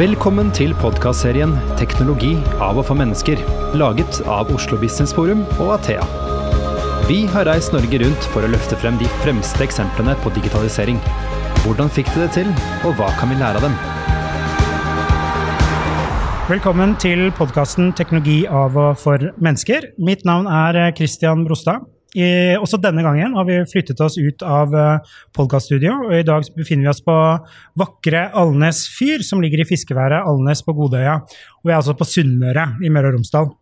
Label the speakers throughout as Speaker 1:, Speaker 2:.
Speaker 1: Velkommen til podkastserien 'Teknologi av og for mennesker', laget av Oslo Business Forum og Athea. Vi har reist Norge rundt for å løfte frem de fremste eksemplene på digitalisering. Hvordan fikk de det til, og hva kan vi lære av dem?
Speaker 2: Velkommen til podkasten 'Teknologi av og for mennesker'. Mitt navn er Christian Brostad. I, også denne gangen har vi flyttet oss ut av uh, podkaststudio, og i dag befinner vi oss på vakre Alnes fyr, som ligger i fiskeværet Alnes på Godøya. Og vi er altså på Sunnmøre i Møre og Romsdal.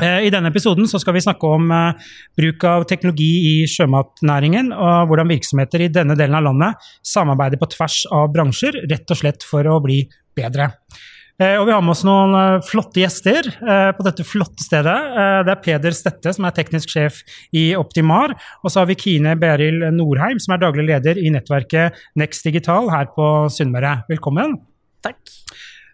Speaker 2: Uh, I denne episoden skal vi snakke om uh, bruk av teknologi i sjømatnæringen, og hvordan virksomheter i denne delen av landet samarbeider på tvers av bransjer, rett og slett for å bli bedre. Eh, og vi har med oss noen eh, flotte gjester eh, på dette flotte stedet. Det er Peder Stette, som er teknisk sjef i Optimar. Og så har vi Kine Beril Norheim, som er daglig leder i nettverket Next Digital her på Sunnmøre. Velkommen.
Speaker 3: Takk.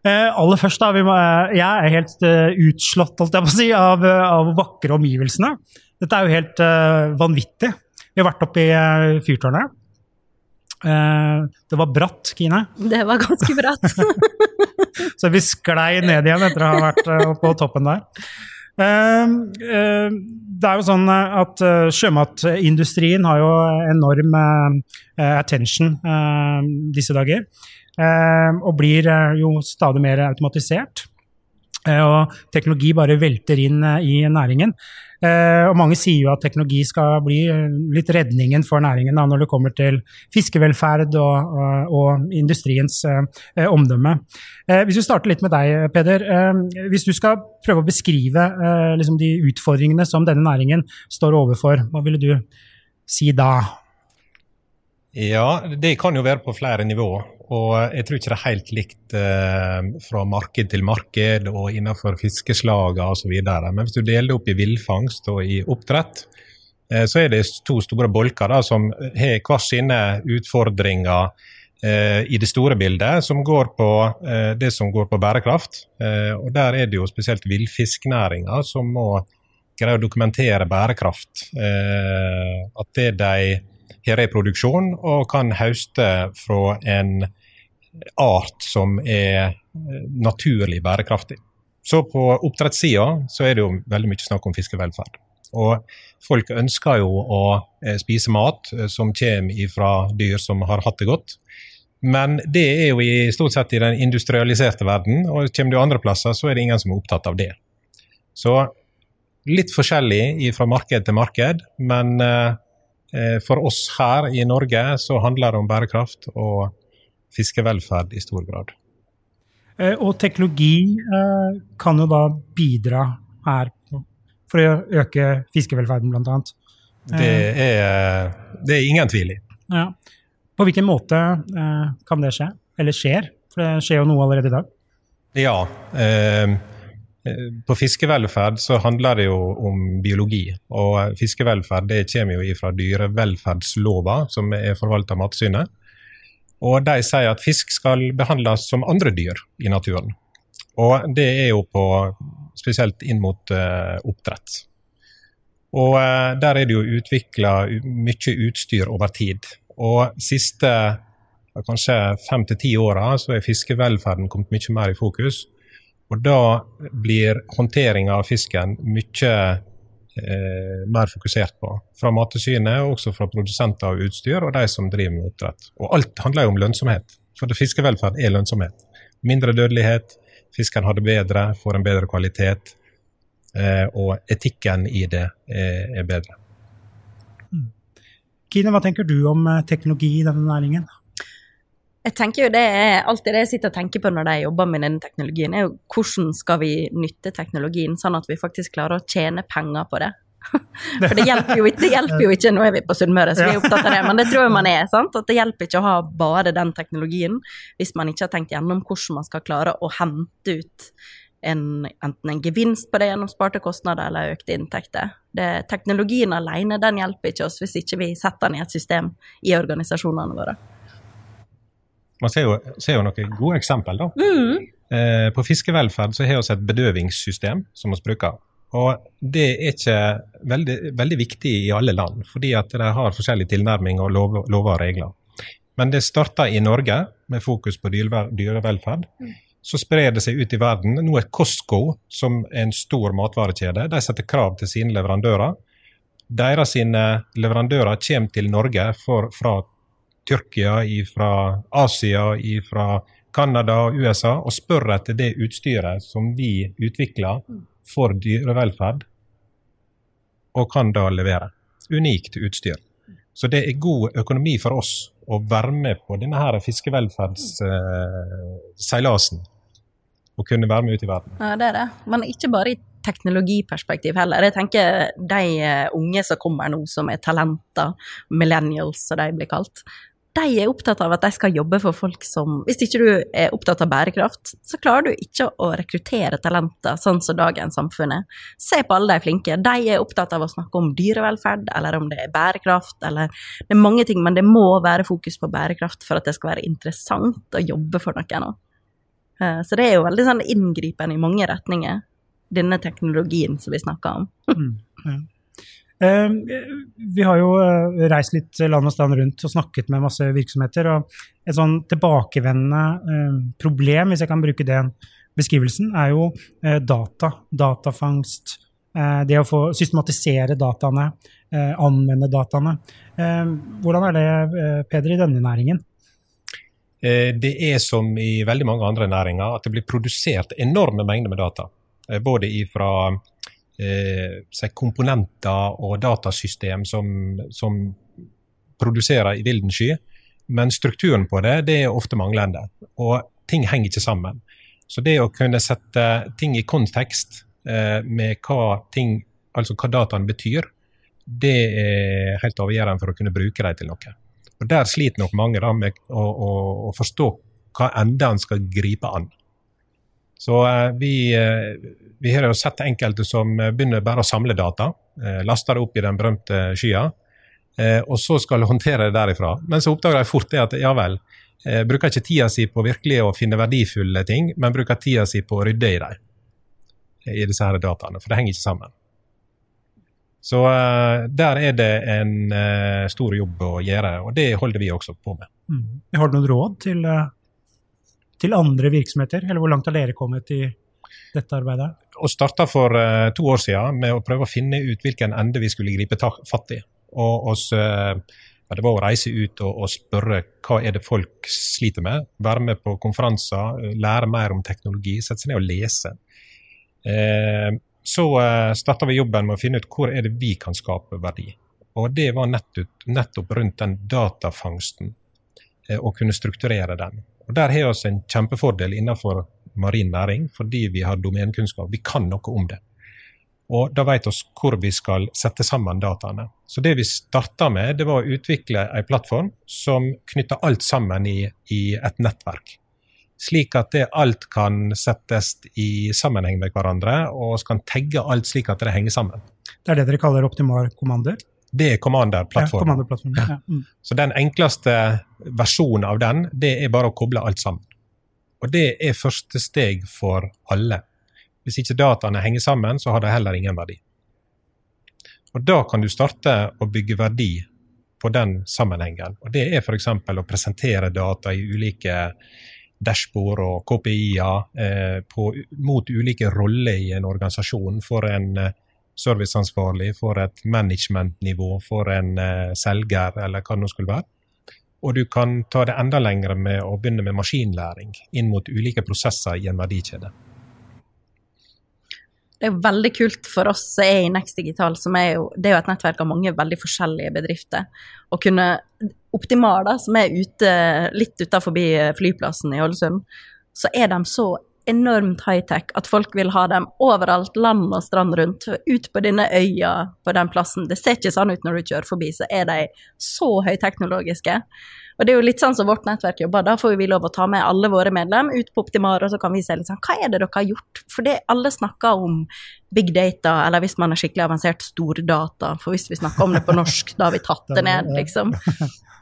Speaker 2: aller først, da, må, jeg er helt utslått holdt jeg på å si, av, av vakre omgivelsene. Dette er jo helt vanvittig. Vi har vært oppe i fyrtårnet. Det var bratt, Kine?
Speaker 3: Det var ganske bratt.
Speaker 2: Så vi sklei ned igjen etter å ha vært uh, på toppen der. Uh, uh, det er jo sånn at sjømatindustrien har jo enorm attention disse dager. og blir jo stadig mer automatisert. Og teknologi bare velter inn i næringen. Eh, og mange sier jo at teknologi skal bli eh, litt redningen for næringen da, når det kommer til fiskevelferd og, og, og industriens eh, omdømme. Eh, hvis vi starter litt med deg, Peder. Eh, hvis du skal prøve å beskrive eh, liksom de utfordringene som denne næringen står overfor, hva ville du si da?
Speaker 4: Ja, det kan jo være på flere nivåer. Og jeg tror ikke det er helt likt eh, fra marked til marked og innenfor fiskeslagene osv. Men hvis du deler det opp i villfangst og i oppdrett, eh, så er det to store bolker da, som har hver sine utfordringer eh, i det store bildet, som går på eh, det som går på bærekraft. Eh, og Der er det jo spesielt villfisknæringa som må greie å dokumentere bærekraft. Eh, at det de har reproduksjon og kan høste fra en art som er eh, naturlig bærekraftig. Så på oppdrettssida er det jo veldig mye snakk om fiskevelferd. Og folk ønsker jo å eh, spise mat eh, som kommer fra dyr som har hatt det godt. Men det er jo i stort sett i den industrialiserte verden, og kommer du andre plasser, så er det ingen som er opptatt av det. Så litt forskjellig fra marked til marked, men for oss her i Norge så handler det om bærekraft og fiskevelferd i stor grad.
Speaker 2: Eh, og teknologi eh, kan jo da bidra her for å øke fiskevelferden, bl.a.
Speaker 4: Det, er, det er ingen tvil i.
Speaker 2: Ja. På hvilken måte eh, kan det skje? Eller skjer? For det skjer jo noe allerede i dag.
Speaker 4: Ja. Eh, på fiskevelferd så handler det jo om biologi. Og fiskevelferd det kommer jo fra dyrevelferdslova, som er forvalta av Mattilsynet. Og de sier at fisk skal behandles som andre dyr i naturen. Og det er jo på, spesielt inn mot uh, oppdrett. Og uh, der er det jo utvikla mye utstyr over tid. Og siste kanskje fem til ti åra så er fiskevelferden kommet mye mer i fokus. Og da blir håndteringa av fisken mye eh, mer fokusert på. Fra Mattilsynet, og også fra produsenter av utstyr og de som driver med oppdrett. Og alt handler jo om lønnsomhet. For fiskevelferd er lønnsomhet. Mindre dødelighet, fisken har det bedre, får en bedre kvalitet. Eh, og etikken i det er, er bedre.
Speaker 2: Mm. Kine, hva tenker du om eh, teknologi i denne næringen?
Speaker 3: Jeg tenker jo det er alltid det jeg sitter og tenker på når jeg jobber med denne teknologien, er jo hvordan skal vi nytte teknologien sånn at vi faktisk klarer å tjene penger på det. For det hjelper, jo, det hjelper jo ikke, nå er vi på Sunnmøre, så vi er opptatt av det, men det tror jeg man er. sant? At det hjelper ikke å ha bare den teknologien hvis man ikke har tenkt gjennom hvordan man skal klare å hente ut en, enten en gevinst på det gjennom sparte kostnader eller økte inntekter. Det, teknologien alene den hjelper ikke oss hvis ikke vi setter den i et system i organisasjonene våre.
Speaker 4: Man ser jo, ser jo noen gode eksempel. da. Mm. Eh, på fiskevelferd så har vi et bedøvingssystem som vi bruker. Og Det er ikke veldig, veldig, viktig i alle land, fordi at de har forskjellig tilnærming og lov, lover og regler. Men det starta i Norge med fokus på dyrevelferd. Mm. så sprer det seg ut i verden. Nå er Costco, som er en stor matvarekjede, de setter krav til sine leverandører. Deres sine leverandører kommer til Norge for, fra Tyrkia, fra Asia, fra Canada og USA og spør etter det utstyret som vi utvikler for dyrevelferd, og kan da levere. Unikt utstyr. Så det er god økonomi for oss å være med på denne her fiskevelferdsseilasen. Og kunne være med ut i verden.
Speaker 3: Ja, det er det. Men ikke bare i teknologiperspektiv heller. Jeg tenker de eh, unge som kommer nå, som er talenter, millennials som de blir kalt de er opptatt av at de skal jobbe for folk som Hvis ikke du er opptatt av bærekraft, så klarer du ikke å rekruttere talenter sånn som dagens samfunn er. Se på alle de flinke. De er opptatt av å snakke om dyrevelferd, eller om det er bærekraft, eller Det er mange ting, men det må være fokus på bærekraft for at det skal være interessant å jobbe for noen. Eh, så det er jo veldig sånn inngripende i mange retninger, denne teknologien som vi snakker om. mm, ja.
Speaker 2: Eh, vi har jo eh, reist litt land og stand rundt og snakket med masse virksomheter. og Et sånn tilbakevendende eh, problem, hvis jeg kan bruke den beskrivelsen, er jo data. Datafangst. Det å få systematisere dataene, anvende dataene. Hvordan er det, Peder, i denne næringen?
Speaker 4: Det er som i veldig mange andre næringer, at det blir produsert enorme mengder med data. Både ifra eh, komponenter og datasystem som, som produserer i vilden sky. Men strukturen på det, det er ofte manglende. Og ting henger ikke sammen. Så det å kunne sette ting i kontekst eh, med hva ting, altså hva dataen betyr, det er helt avgjørende for å kunne bruke dem til noe. Og Der sliter nok mange da med å, å, å forstå hva enda en skal gripe an. Så eh, vi, eh, vi har jo sett enkelte som eh, begynner bare å samle data, laster det opp i den berømte skya, og så skal håndtere det derifra. Men så oppdager de fort det at ja vel, bruker ikke tida si på virkelig å finne verdifulle ting, men bruker tida si på å rydde i dem, i disse her dataene, for det henger ikke sammen. Så der er det en stor jobb å gjøre, og det holder vi også på med.
Speaker 2: Mm. Har du noen råd til, til andre virksomheter, eller hvor langt har dere kommet i dette arbeidet?
Speaker 4: Vi starta for uh, to år siden med å prøve å finne ut hvilken ende vi skulle gripe fatt i. Og oss, uh, det var å reise ut og, og, spørre hva er det folk sliter med. Være med på konferanser, lære mer om teknologi, sette seg ned og lese. Uh, så starta vi jobben med å finne ut hvor er det vi kan skape verdi. Og det var nettopp, nettopp rundt den datafangsten, å kunne strukturere den. Og Der har vi en kjempefordel innenfor marin næring fordi vi har domenekunnskap. Vi kan noe om det. Og da vet vi hvor vi skal sette sammen dataene. Så det vi starta med, det var å utvikle en plattform som knytter alt sammen i, i et nettverk. Slik at det alt kan settes i sammenheng med hverandre, og kan tagge alt slik at det henger sammen.
Speaker 2: Det er det dere kaller optimal kommander?
Speaker 4: Det er Commander-plattformen.
Speaker 2: Ja, ja. mm.
Speaker 4: Så den enkleste versjonen av den, det er bare å koble alt sammen. Og det er første steg for alle. Hvis ikke dataene henger sammen, så har de heller ingen verdi. Og Da kan du starte å bygge verdi på den sammenhengen. Og Det er f.eks. å presentere data i ulike dashbord og KPI-er eh, mot ulike roller i en organisasjon. For en eh, serviceansvarlig, for et managementnivå, for en eh, selger, eller hva det nå skulle være. Og du kan ta det enda lenger med å begynne med maskinlæring inn mot ulike prosesser i en verdikjede.
Speaker 3: Det er veldig kult for oss er i Next Digital, som er jo, det er jo et nettverk av mange veldig forskjellige bedrifter. Å kunne Optimal, da, som er ute, litt utenfor flyplassen i Ålesund, så er de så enormt high-tech at folk vil ha dem overalt, land og strand rundt. Ut på denne øya på den plassen. Det ser ikke sånn ut når du kjører forbi, så er de så høyteknologiske. Og det er jo litt sånn som vårt nettverk jobber. Da får vi lov å ta med alle våre medlem ut på Optimar, og så kan vi se litt sånn Hva er det dere har gjort For det alle snakker om big data, eller hvis man er skikkelig avansert, stordata. For hvis vi snakker om det på norsk, da har vi tatt det ned, liksom.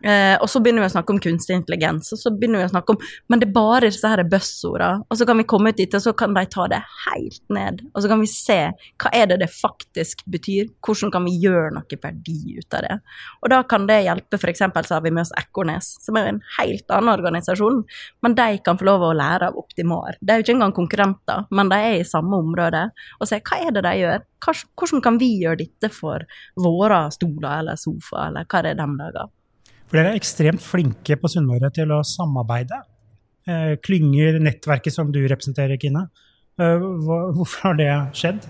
Speaker 3: Eh, og så begynner vi å snakke om kunstig intelligens, og så begynner vi å snakke om Men det er bare disse her buzzordene. Og så kan vi komme ut dit, og så kan de ta det helt ned. Og så kan vi se hva er det det faktisk betyr. Hvordan kan vi gjøre noe verdi ut av det. Og da kan det hjelpe, f.eks. så har vi med oss Ekornes, som er en helt annen organisasjon. Men de kan få lov å lære av Optimar. De er jo ikke engang konkurrenter, men de er i samme område. Og se hva er det de gjør? Hvordan kan vi gjøre dette for våre stoler eller sofa, eller hva det er de lager?
Speaker 2: For dere er ekstremt flinke på Sunnmøre til å samarbeide. Eh, klynger, nettverket som du representerer, Kine. Eh, hvorfor har det skjedd?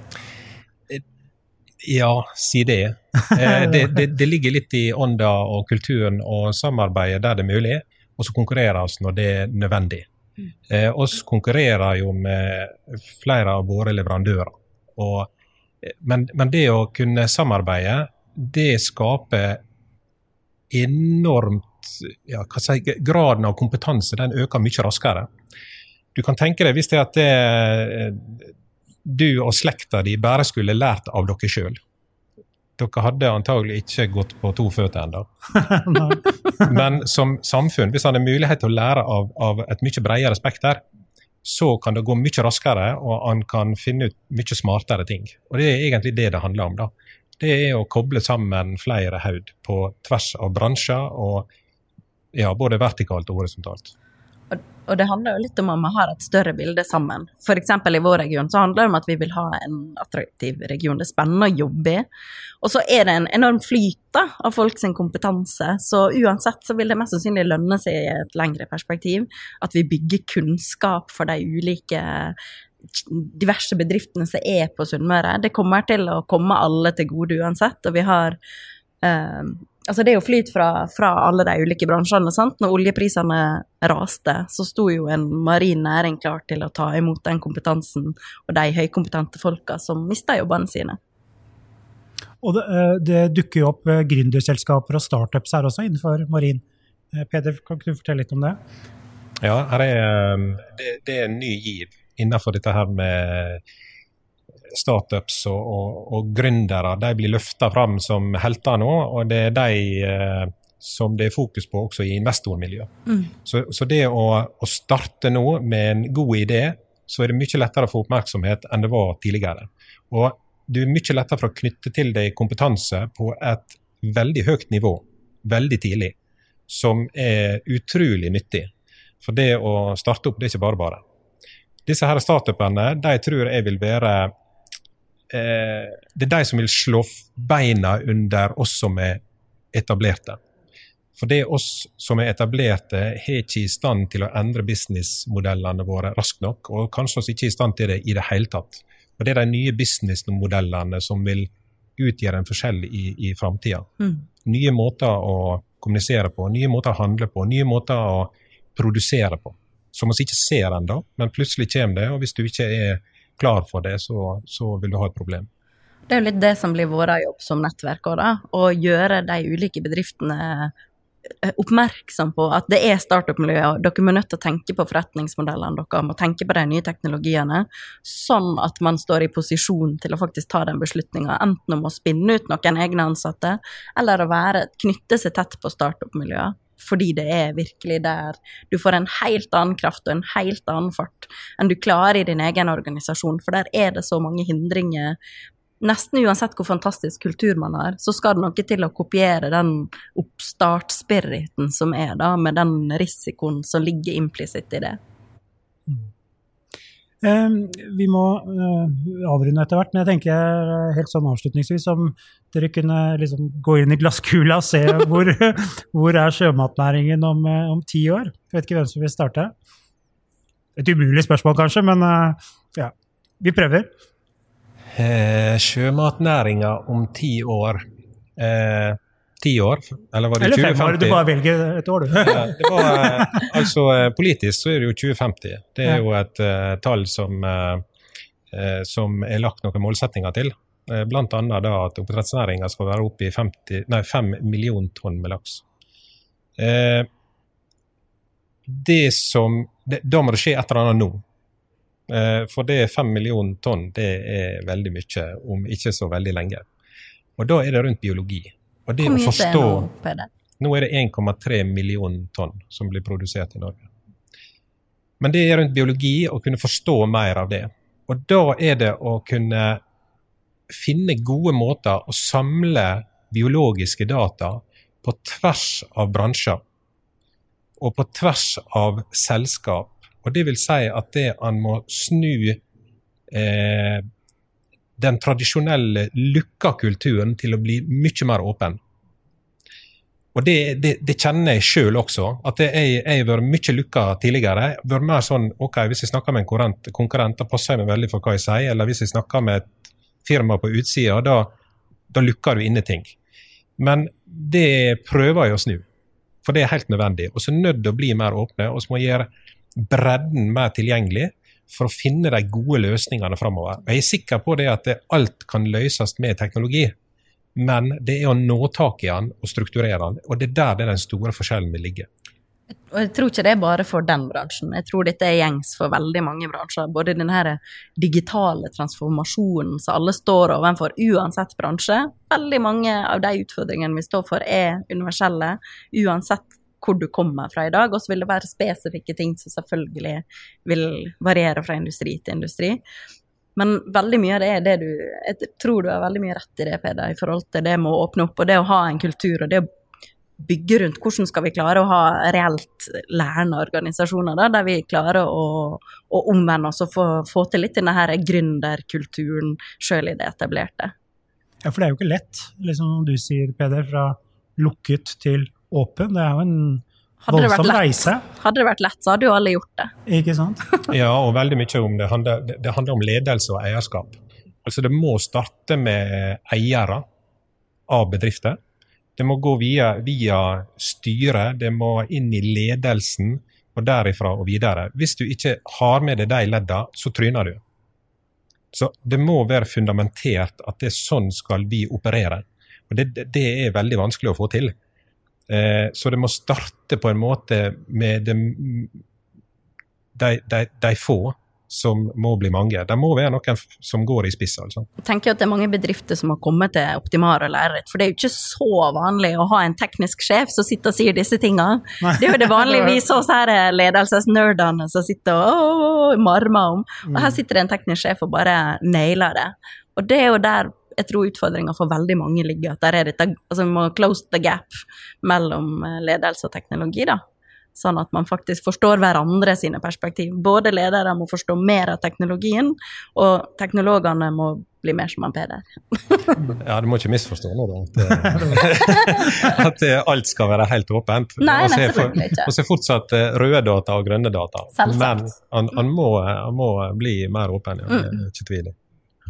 Speaker 4: Ja, si det. Eh, det, det. det, ligger litt i ånda og kulturen å samarbeide der det er mulig, og så konkurrere oss når det er nødvendig. Eh, oss konkurrerer jo med flere av våre leverandører. Og, men, men, det å kunne samarbeide, det skaper enormt ja, si, Graden av kompetanse den øker mye raskere. Du kan tenke deg hvis det at det, eh, du og slekta di bare skulle lært av dere sjøl. Dere hadde antagelig ikke gått på to føtter ennå. Men som samfunn, hvis han har mulighet til å lære av, av et mye bredere spekter, så kan det gå mye raskere, og han kan finne ut mye smartere ting. Og Det er egentlig det det handler om. da det er å koble sammen flere haud på tvers av bransjer, og ja, både vertikalt og horisontalt.
Speaker 3: Og, det handler jo litt om at vi har et større bilde sammen. F.eks. i vår region så handler det om at vi vil ha en attraktiv region. Det er spennende å jobbe i. Og så er det en enorm flyt da, av folk sin kompetanse, så uansett så vil det mest sannsynlig lønne seg i et lengre perspektiv at vi bygger kunnskap for de ulike diverse bedriftene som er på Sunnmøre. Det kommer til å komme alle til gode uansett, og vi har eh, Altså, det er jo flyt fra, fra, alle de ulike bransjene. sant? Når oljeprisene raste, så sto jo en marin næring klar til å ta imot den kompetansen og de høykompetente folka som mista jobbene sine.
Speaker 2: Og det, eh, det, dukker jo opp eh, gründerselskaper og startups her også innenfor marin. Eh, Peder, kan ikke du fortelle litt om det?
Speaker 4: Ja, er, det, det er en ny giv innenfor dette her med startups og, og, og gründere. De blir løfta fram som helter nå, og det er de eh, som det er fokus på også i investormiljøet. Mm. Så, så, det å, å, starte nå med en god idé, så er det mye lettere å få oppmerksomhet enn det var tidligere. Og du er mye lettere for å knytte til deg kompetanse på et veldig høyt nivå veldig tidlig, som er utrolig nyttig. For det å starte opp, det er ikke bare bare. Disse her startupene de tror jeg vil være eh, Det er de som vil slå beina under oss som er etablerte. For det oss som er etablerte, har ikke i stand til å endre businessmodellene våre raskt nok, og kanskje oss ikke i stand til det i det hele tatt. Og Det er de nye businessmodellene som vil utgjøre en forskjell i, i framtida. Mm. Nye måter å kommunisere på, nye måter å handle på, nye måter å produsere på som vi ikke ser ennå, men plutselig kommer det. Og hvis du ikke er klar for det, så, så vil du ha et problem.
Speaker 3: Det er jo litt det som blir vår jobb som nettverk òg, Å gjøre de ulike bedriftene eh, oppmerksom på at det er startup-miljø, dere må nødt til å tenke på forretningsmodellene dere må tenke på de nye teknologiene, sånn at man står i posisjon til å faktisk ta den beslutninga, enten om å spinne ut noen egne ansatte, eller å være, knytte seg tett på startup-miljøet fordi det er virkelig der du får en helt annen kraft og en helt annen fart enn du klarer i din egen organisasjon, for der er det så mange hindringer. Nesten uansett hvor fantastisk kultur man har, så skal det noe til å kopiere den oppstartsspiriten som er, da, med den risikoen som ligger implisitt i det.
Speaker 2: Vi må eh, avrunde etter hvert, men jeg tenker eh, helt sånn avslutningsvis om dere kunne liksom gå inn i glasskula og se hvor, hvor er sjømatnæringen om, eh, om, ti år? Jeg vet ikke hvem som vil starte. Et umulig spørsmål kanskje, men ja, vi prøver.
Speaker 4: Eh, sjømatnæringa om ti år eh, ti år? Eller var det
Speaker 2: eller 2050? År, du bare velger et år, du.
Speaker 4: ja, det var, eh, altså, eh, politisk så er det jo 2050. Det er jo et uh, tall som, uh, som er lagt noen målsettinger til. Uh, blant annet da at oppdrettsnæringa skal være oppe i 50, nei, 5 millioner tonn med laks. Det som, det, Da må det skje et eller annet nå. Eh, for det 5 millioner tonn det er veldig mye om ikke så veldig lenge. Og da er det rundt biologi. Og det å forstå
Speaker 3: det Nå
Speaker 4: er det 1,3 millioner tonn som blir produsert i Norge. Men det er rundt biologi, å kunne forstå mer av det. Og da er det å kunne finne gode måter å samle biologiske data på tvers av bransjer. Og på tvers av selskap. Og det vil si at det han må snu eh, den tradisjonelle lukka kulturen til å bli mye mer åpen. Og det, det, det kjenner jeg sjøl også. At jeg har vært mye lukka tidligere. Jeg vært mer sånn ok, Hvis jeg snakker med en konkurrent, konkurrent da passer jeg meg veldig for hva jeg sier. Eller hvis jeg snakker med et firma på utsida, da, da lukker du inne ting. Men det prøver jeg å snu. For det er helt nødvendig. Og så er nødt til å bli mer åpne, og så må gjøre bredden mer tilgjengelig for å finne de gode løsningene framover. Jeg er sikker på det at det, alt kan løses med teknologi, men det er å nå tak i den og strukturere den. Og det er der det er den store forskjellen vil ligge.
Speaker 3: Og jeg tror ikke det er bare for den bransjen. Jeg tror dette er gjengs for veldig mange bransjer. Både den digitale transformasjonen som alle står overfor, uansett bransje. Veldig mange av de utfordringene vi står for, er universelle, uansett hvor du kommer fra i dag. Og så vil det være spesifikke ting som selvfølgelig vil variere fra industri til industri. Men veldig mye av det er det du Jeg tror du har veldig mye rett i det, Peder, i forhold til det med å åpne opp, og det å ha en kultur, og det å bygge rundt hvordan skal vi klare å ha reelt lærende organisasjoner, da, der vi klarer å, å omvende oss og få, få til litt denne her gründerkulturen sjøl i det etablerte.
Speaker 2: Ja, for det er jo ikke lett, liksom du sier, Peder, fra lukket til åpen. Det er jo en
Speaker 3: Hadde
Speaker 2: voldsom reise,
Speaker 3: hadde det vært lett, så hadde jo alle gjort det.
Speaker 2: ikke sant?
Speaker 4: Ja, og veldig mye om det handler, det- handler om ledelse og eierskap. Altså Det må starte med eiere av bedrifter. Det må gå via, via styret, det må inn i ledelsen, og derifra og videre. Hvis du ikke har med deg de ledda, så tryner du. Så det må være fundamentert at det er sånn skal vi operere. Og det, det- det er veldig vanskelig å få til. Eh, så det må starte på en måte med de, de, de, de få som må bli mange. Det må være noen som går i spiss. altså.
Speaker 3: Jeg tenker at det er mange bedrifter som har kommet til Optimar og for det er jo ikke så vanlig å ha en teknisk sjef som sitter og sier disse tinga. Det er jo det vanlige vi så her ledelsesnerdene som sitter og marmer om. Og her sitter det en teknisk sjef og bare nailer det. Og det er jo der jeg tror utfordringa for veldig mange ligger, at der er dette, altså vi må close the gap mellom eh, ledelse og teknologi, da. Sånn at man faktisk forstår hverandre sine perspektiv. Både ledere må forstå mer av teknologien, og teknologene må bli mer som han Peder.
Speaker 4: Ja, Du må ikke misforstå nå, da. At, eh, eh, alt skal være helt åpent.
Speaker 3: Nei, nei, selvfølgelig ikke.
Speaker 4: Og så er fortsatt røde data og grønne data.
Speaker 3: Selvsagt.
Speaker 4: Men han, han, må, han må bli mer åpen. Ja. Det
Speaker 3: Mm.
Speaker 4: er ikke tvil i.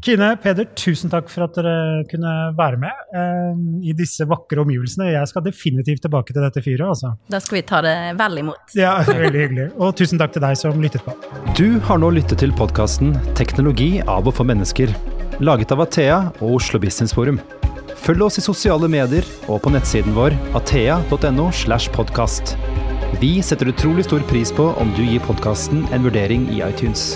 Speaker 2: Kine, Peder, tusen takk for at dere kunne være med eh, i disse vakre omgivelsene. Jeg skal definitivt tilbake til dette fyret, altså.
Speaker 3: Da skal vi ta det vel imot.
Speaker 2: Ja, veldig hyggelig. Og tusen takk til deg som lyttet på.
Speaker 1: Du har nå lyttet til podkasten 'Teknologi av og for mennesker', laget av Athea og Oslo Business Forum. Følg oss i sosiale medier og på nettsiden vår athea.no. slash podcast. Vi setter utrolig stor pris på om du gir podkasten en vurdering i iTunes.